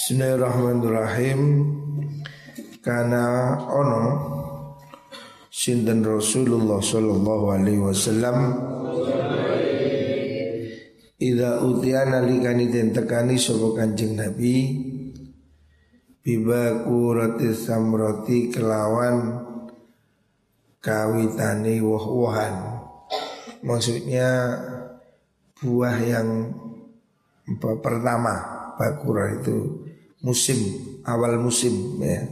Bismillahirrahmanirrahim. Karena ono Sinten Rasulullah Sallallahu alaihi wasallam. Ida utiana likani den tekani Sopo kanjeng Nabi. Bibaku roti samroti kelawan Kawitani wah-wahan Maksudnya Buah yang Pertama Bakura itu musim awal musim ya.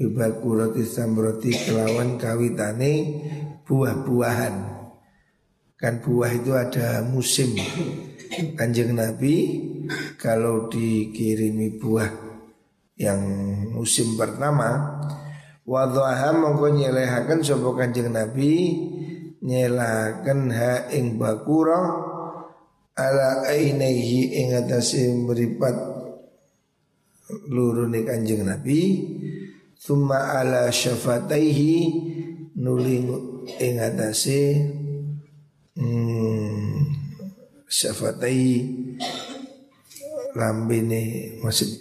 Bibakurati samroti kelawan kawitane buah-buahan. Kan buah itu ada musim. Kanjeng Nabi kalau dikirimi buah yang musim pertama Wadhaha mongko nyelehaken sapa Kanjeng Nabi nyelahaken ha ing bakura ala ainihi ing atase meripat lurune Kanjeng Nabi. Summa ala syafataihi nuling ing atase hmm, syafatai lambene maksud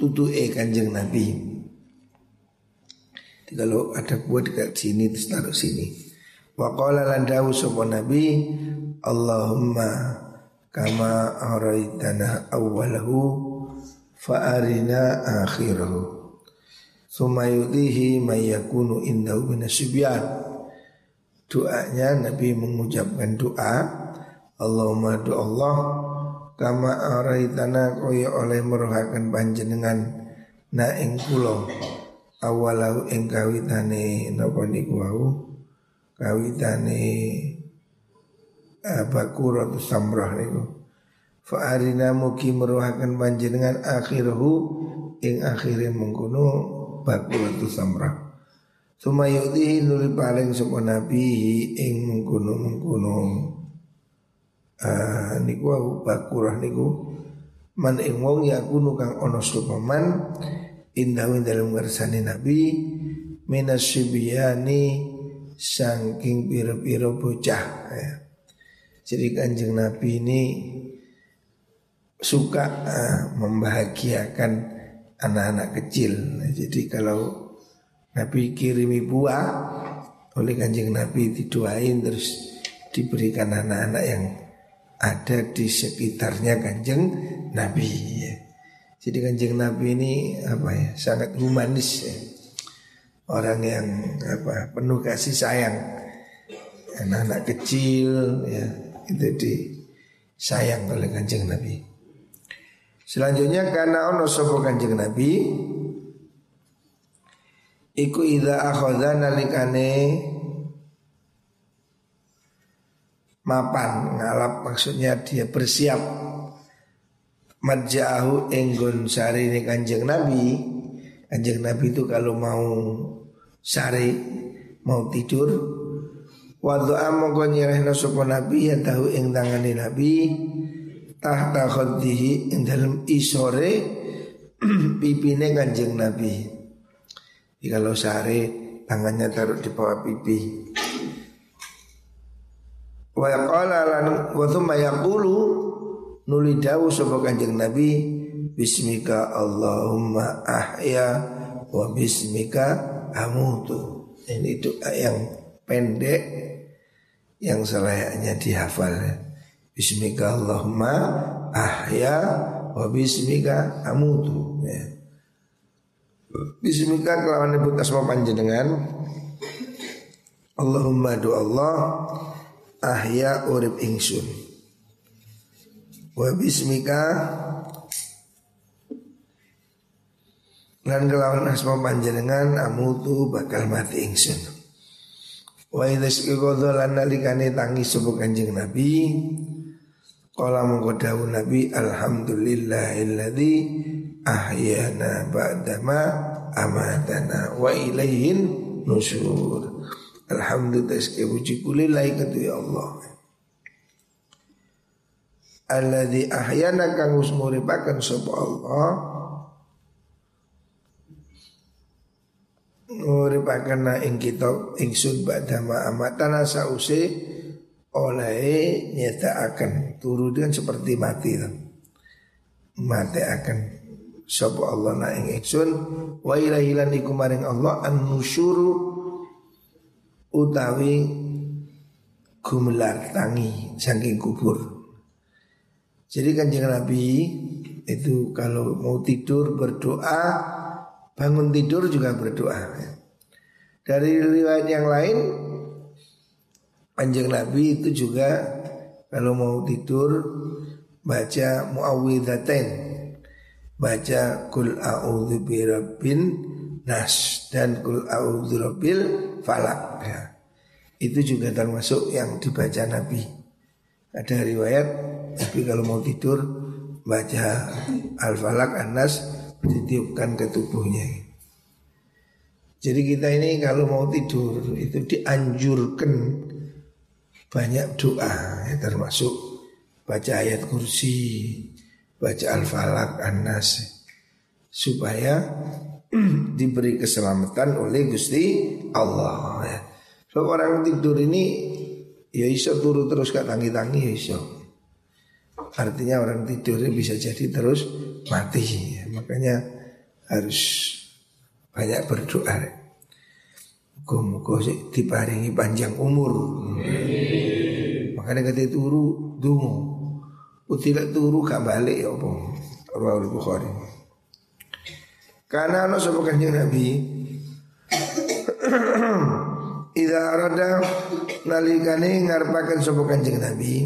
tutu e Kanjeng Nabi. Kalau ada buat dekat sini terus taruh sini. Wa qala lan dawu Nabi Allahumma kama araitana awwalahu fa'arina akhirahu. Thumma yudihi mayyakunu indahu minasubyan Doanya Nabi mengucapkan doa Allahumma doa Allah Kama araitana kaya oleh merohakan panjenengan Na ing kulo Awalau ing kawitane Napa niku wau? Kawitane bakurat samrah niku fa arina mugi meruhaken panjenengan akhirhu ing akhire mengkono bakurat samrah. Suma yu'tihi nuli paling sapa nabi ing mengkono mengkono uh, niku aku bakurah niku. Man ing wong yakunu kang ana sapa man indahu dalam ngersani nabi minas syibiyani saking pira-pira bocah ya. Jadi kanjeng Nabi ini suka uh, membahagiakan anak-anak kecil. Nah, jadi kalau Nabi kirimi buah oleh kanjeng Nabi didoain terus diberikan anak-anak yang ada di sekitarnya kanjeng Nabi. Ya. Jadi kanjeng Nabi ini apa ya sangat humanis ya. Orang yang apa penuh kasih sayang anak-anak kecil ya itu disayang oleh kanjeng Nabi. Selanjutnya karena ono sopo kanjeng Nabi Iku ida akhoda nalikane mapan ngalap maksudnya dia bersiap Madjahu enggon sari ini kanjeng Nabi Kanjeng Nabi itu kalau mau sari Mau tidur Wa doa mongko nyerehna sapa nabi ya tahu ing tangane nabi tahta khaddihi ing dalam isore pipine kanjeng nabi. Jadi kalau sehari tangannya taruh di bawah pipi. Wa qala lan wa thumma yaqulu nuli dawu sapa kanjeng nabi bismika Allahumma ahya wa bismika amutu. Ini doa yang pendek yang selayaknya dihafal. Bismika Allahumma ahya wa bismika amutu. Ya. Bismika kelawan nyebut asma panjenengan. Allahumma do Allah ahya urip ingsun. Wa bismika lan kelawan asma panjenengan amutu bakal mati ingsun. Wa idhas iqadha lan nalikane tangi sapa Kanjeng Nabi Qala mongko Nabi alhamdulillahilladzi ahyana ba'dama amatana wa ilaihin nusur. Alhamdulillah sekali puji kulillahi ya Allah. Alladzi ahyana kang nguripaken sapa Allah nguripaken ing kita ingsun badama amatana sause oleh nyata akan turu dengan seperti mati mate akan sapa Allah na ing ingsun? Wa ilahilan iku maring Allah an nusyuru utawi gumelar tangi saking kubur. Jadi kanjeng Nabi itu kalau mau tidur berdoa, bangun tidur juga berdoa. Dari riwayat yang lain, kanjeng Nabi itu juga kalau mau tidur baca muawwidzatain baca kul a'udzu birabbin nas dan kul a'udzu rabbil falak ya. Itu juga termasuk yang dibaca Nabi. Ada riwayat tapi kalau mau tidur baca al-falak an-nas ditiupkan ke tubuhnya. Jadi kita ini kalau mau tidur itu dianjurkan banyak doa ya, termasuk baca ayat kursi, baca Al-Falaq, An-Nas supaya diberi keselamatan oleh Gusti Allah ya. So orang tidur ini ya iso turu terus gak tangi-tangi ya iso. Artinya orang tidurnya bisa jadi terus mati. Makanya harus banyak berdoa. Muka-muka diparingi panjang umur. Makanya ketika turu dungu. Utilat turu gak balik ya apa? Rawal Bukhari. Karena Allah sapa kanjeng Nabi? Ida arada nalikane ngarepaken sapa kanjeng Nabi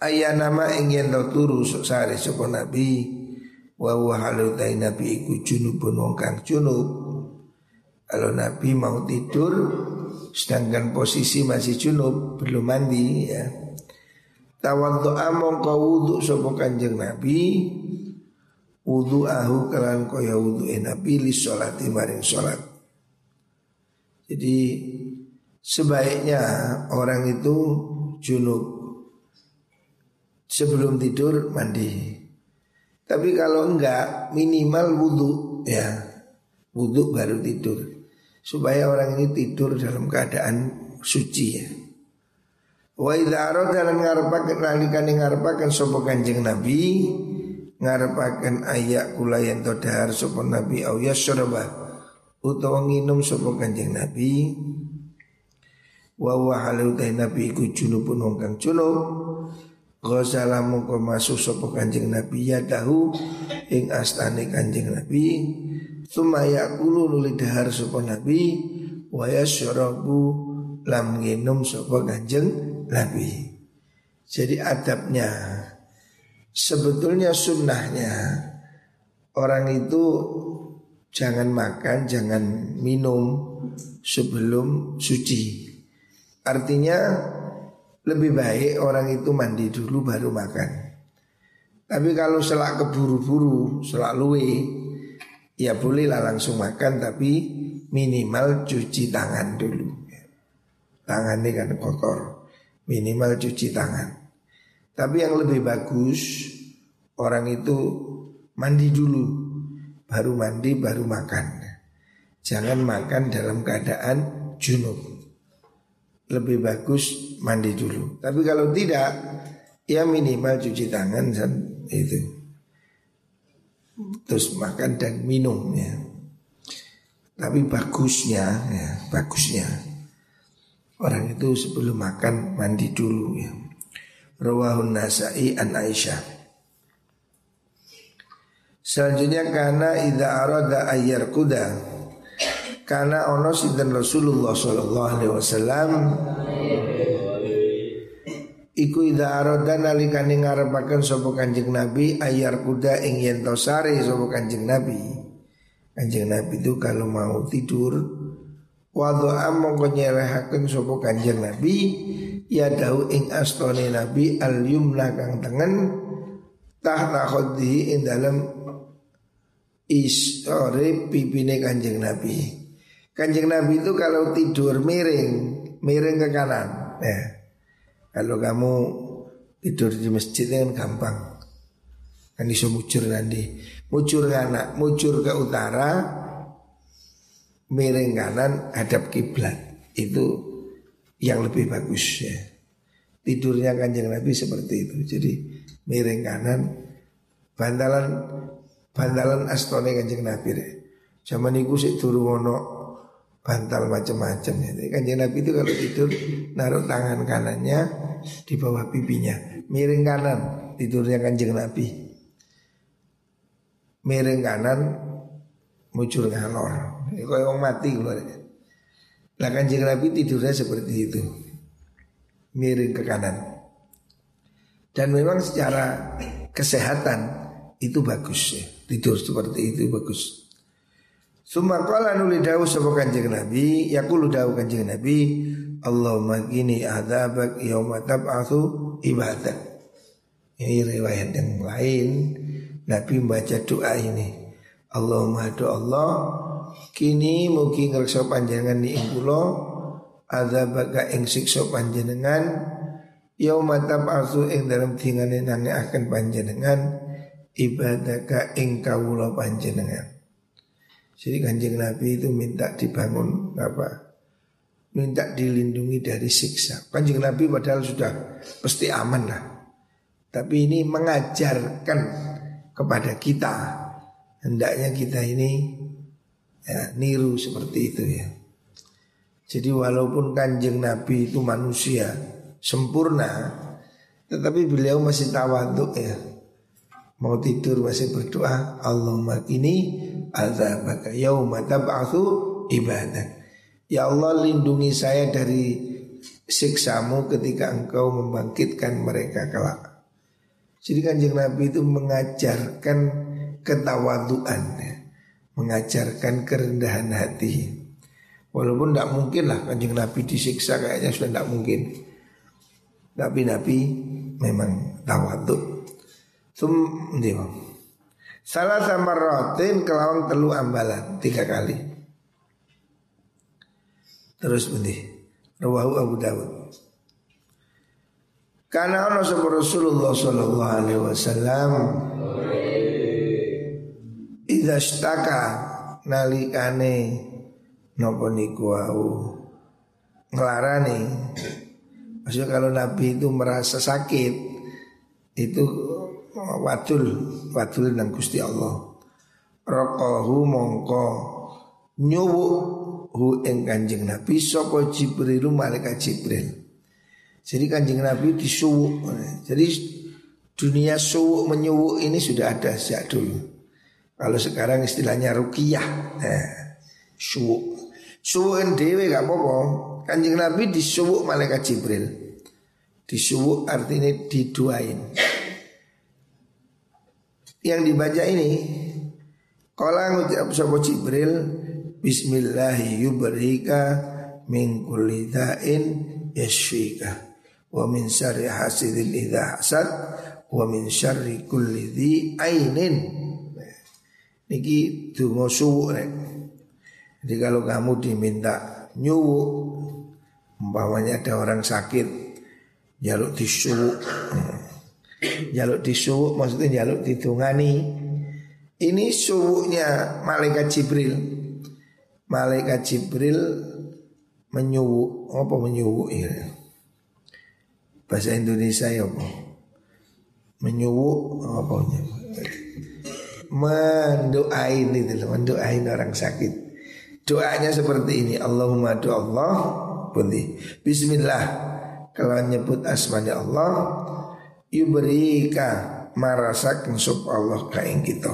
Ayah nama ingin tau turu sare sapa Nabi. Wa huwa halutai Nabi iku junubun wong kang junub. Kalau Nabi mau tidur sedangkan posisi masih junub belum mandi ya. Tawaddu'a mongko wudu sapa Kanjeng Nabi. Wudu'ahu kalan kaya wudu'e Nabi li sholati maring sholat. Jadi sebaiknya orang itu junub sebelum tidur mandi. Tapi kalau enggak minimal wudu ya wudu baru tidur supaya orang ini tidur dalam keadaan suci ya. Wa idza arada lan ngarepaken nalikane ngarepaken sapa Kanjeng Nabi ngarepaken ayak kula yen to dahar Nabi au yasraba utawa nginum sapa Kanjeng Nabi wa wa halu Nabi iku junubun wong kang junub Ghazala mongko masuk sapa Kanjeng Nabi ya dahu ing astane Kanjeng Nabi Suma yakulu nuli dahar sapa Nabi wa yasrabu lam nginum sapa Kanjeng Nabi. Jadi adabnya sebetulnya sunnahnya orang itu jangan makan, jangan minum sebelum suci. Artinya lebih baik orang itu mandi dulu baru makan. Tapi kalau selak keburu-buru, selak luwe, ya bolehlah langsung makan tapi minimal cuci tangan dulu. Tangan ini kan kotor minimal cuci tangan. Tapi yang lebih bagus orang itu mandi dulu, baru mandi baru makan. Jangan makan dalam keadaan junub. Lebih bagus mandi dulu. Tapi kalau tidak, ya minimal cuci tangan dan itu. Terus makan dan minum ya. Tapi bagusnya ya, bagusnya Orang itu sebelum makan mandi dulu ya. Rawahun Nasai an Aisyah. Selanjutnya karena ida arada ayar kuda karena ono sinten Rasulullah sallallahu alaihi wasallam Iku ida arada nalikane ngarepaken sapa Kanjeng Nabi ayar kuda ing yen sare sapa Kanjeng Nabi. Kanjeng Nabi itu kalau mau tidur Wadu'a mongko nyelehaken sopo kanjeng Nabi Ya dahu ing astone Nabi al yumna kang tengen Tahta khodihi ing dalam Isore pipine kanjeng Nabi Kanjeng Nabi itu kalau tidur miring Miring ke kanan ya. Kalau kamu tidur di masjid kan gampang Kan iso mucur nanti Mucur ke anak, mucur ke utara miring kanan hadap kiblat itu yang lebih bagus ya. Tidurnya kanjeng Nabi seperti itu. Jadi miring kanan bantalan bantalan astone kanjeng Nabi. Zaman itu sih turun ono bantal macam-macam ya. Kanjeng Nabi itu kalau tidur naruh tangan kanannya di bawah pipinya, miring kanan tidurnya kanjeng Nabi. Miring kanan muncul ngalor. Kau yang mati keluar. Lah kanjeng Nabi tidurnya seperti itu, miring ke kanan. Dan memang secara kesehatan itu bagus ya. Tidur seperti itu bagus. Suma qala nuli dawu sapa Kanjeng Nabi, yaqulu dawu Kanjeng Nabi, Allahumma gini adzabak yauma tab'atsu ibadah. Ini riwayat yang lain Nabi membaca doa ini. Allahumma do Allah kini mugi ngrekso panjenengan ni ing kula adzabaka ing siksa panjenengan yauma tab'atsu ing dalam dingane akan panjenengan ibadaka ing kawula panjenengan. Jadi kanjeng Nabi itu minta dibangun apa? Minta dilindungi dari siksa. Kanjeng Nabi padahal sudah pasti aman lah. Tapi ini mengajarkan kepada kita hendaknya kita ini ya, niru seperti itu ya. Jadi walaupun kanjeng Nabi itu manusia sempurna, tetapi beliau masih tawaduk ya. Mau tidur masih berdoa Allahumma ini azabaka yauma tab'atsu ibadah. Ya Allah lindungi saya dari siksamu ketika engkau membangkitkan mereka kelak. Jadi kanjeng Nabi itu mengajarkan ketawaduan. Mengajarkan kerendahan hati Walaupun tidak mungkin lah kanjeng Nabi disiksa kayaknya sudah tidak mungkin Tapi Nabi memang tawadu Sum, Salah sama rotin kelawan telu ambalan tiga kali. Terus bunyi. Rawahu Abu Dawud. Karena Allah Rasulullah Sallallahu Alaihi Wasallam Ida staka nalikane nopo niku au ngelarani. Maksudnya kalau Nabi itu merasa sakit itu wadul wadul nang Gusti Allah. Raqahu mongko nyuwu hu ing Kanjeng Nabi sapa Jibril malaikat Jibril. Jadi Kanjeng Nabi disuwu. Jadi dunia suwu menyuwu ini sudah ada sejak dulu. Kalau sekarang istilahnya ruqyah. Nah, suwu. Suwuin dewe gak apa-apa. Kanjeng Nabi disuwu malaikat Jibril. Disuwu artinya diduain. Yang dibaca ini Kala ngucap sapa Jibril Bismillahi yubrika min kulli da'in yashfika wa min syarri hasidin idha hasad wa min syarri kulli dhi ainin Niki dungo suwu nek. Jadi kalau kamu diminta nyuwu Umpamanya ada orang sakit Jaluk disuwu Jaluk disuwuk maksudnya jaluk ditungani Ini suwuknya malaikat Jibril. Malaikat Jibril menyuwuk Apa menyuwuk ya? Bahasa Indonesia ya apa? Menyuwuk apa Mendoain itu Mendoain orang sakit. Doanya seperti ini Allahumma doa Allah Bismillah Kalau nyebut asmanya Allah yubrika marasak sub Allah kain kita.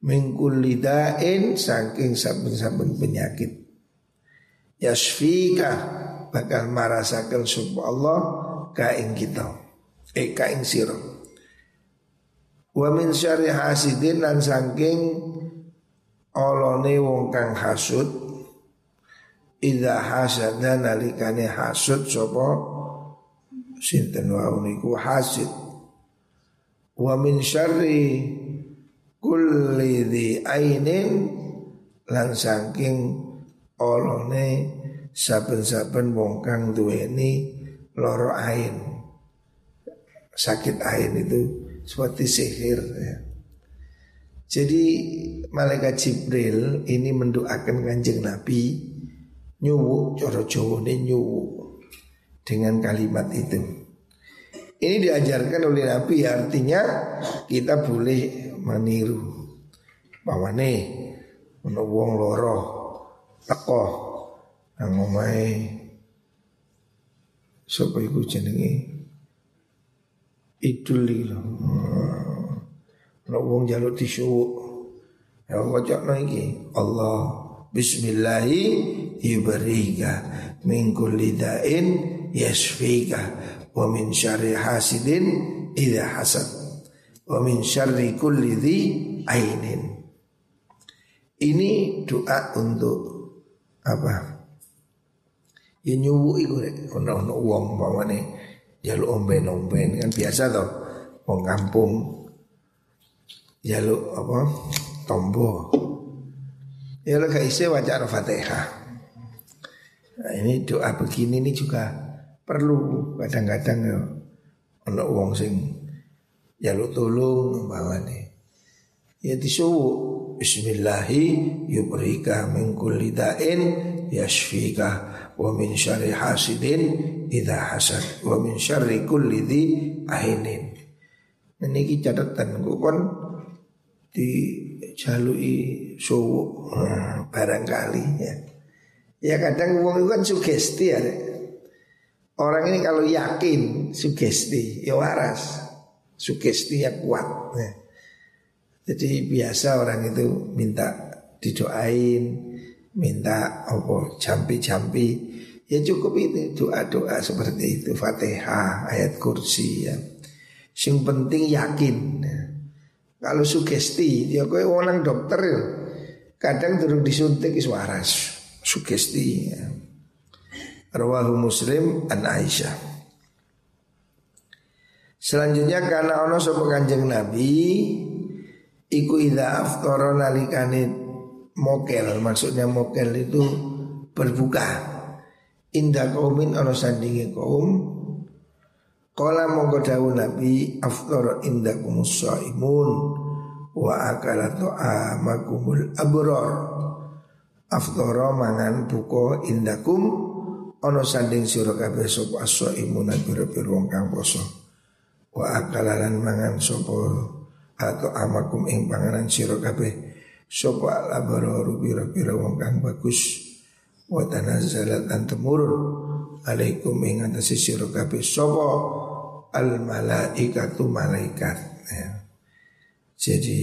Mingkul lidain saking saben-saben penyakit. Yasfika bakal marasakan sub Allah kain kita. Eh kain siro wa min syari hasidin lan saking olone wong kang hasud. Ida hasada nalikane hasud sopo sinten wau niku hasid. Wa min syarri kulli dhi ainin lan saking olone saben-saben wong kang duweni loro ain. Sakit ain itu seperti sihir ya. Jadi malaikat Jibril ini mendoakan kanjeng Nabi nyuwu coro Jawa nyuwu dengan kalimat itu. Ini diajarkan oleh Nabi artinya kita boleh meniru. Bahwa nih loro teko nang omahe sapa iku jenenge idul lho. Ono wong jaluk disuwuk. Ya wajakno iki Allah bismillahi yubarika min kulli da'in yasfika wa min syarri hasidin idza hasad. Wa min syarri kulli dhi ainin. Ini doa untuk apa? Ya nyuwu iku rek. Ono ono wong umpamane jaluk omben-omben. Kan biasa toh wong kampung jaluk apa? Tombo. Ya lo gak isi wajah Al-Fatihah. Nah, ini doa begini ini juga perlu kadang-kadang ya ono wong sing jaluk tolong umpamane ya disuwu Bismillahi yubrika min kulli da'in yashfika wa min syarri hasidin idza hasad wa min syarri kulli dhi ainin. Niki catatan ku kon di jalui suwu hmm, barangkali ya. Ya kadang wong itu kan sugesti ya. Orang ini kalau yakin sugesti ya waras. Sugesti ya kuat. Ya. Jadi biasa orang itu minta didoain, minta apa jampi-jampi Ya cukup itu doa-doa seperti itu Fatihah, ayat kursi ya. Yang penting yakin. Kalau sugesti, ya kowe orang dokter ya. Kadang turun disuntik is waras. Sugesti ya. Rawahu Muslim an Aisyah. Selanjutnya karena ono sapa Kanjeng Nabi iku idza aftara nalikane mokel maksudnya mokel itu berbuka. Indah kaumin ono sandingi kaum. Kala mongko dawu Nabi aftar indah imun wa akala amakumul abror. Aftara mangan buka indakum ono sanding sira kabeh sapa as-saimun pira-pira wong kang poso. Wa akalalan mangan sapa atau amakum ing panganan sira kabeh. Sapa al-abror pira-pira wong kang bagus. Wa tanazzalat an temurun. Alaikum ing atase sira kabeh sapa al malaikatu malaikat. Ya. Jadi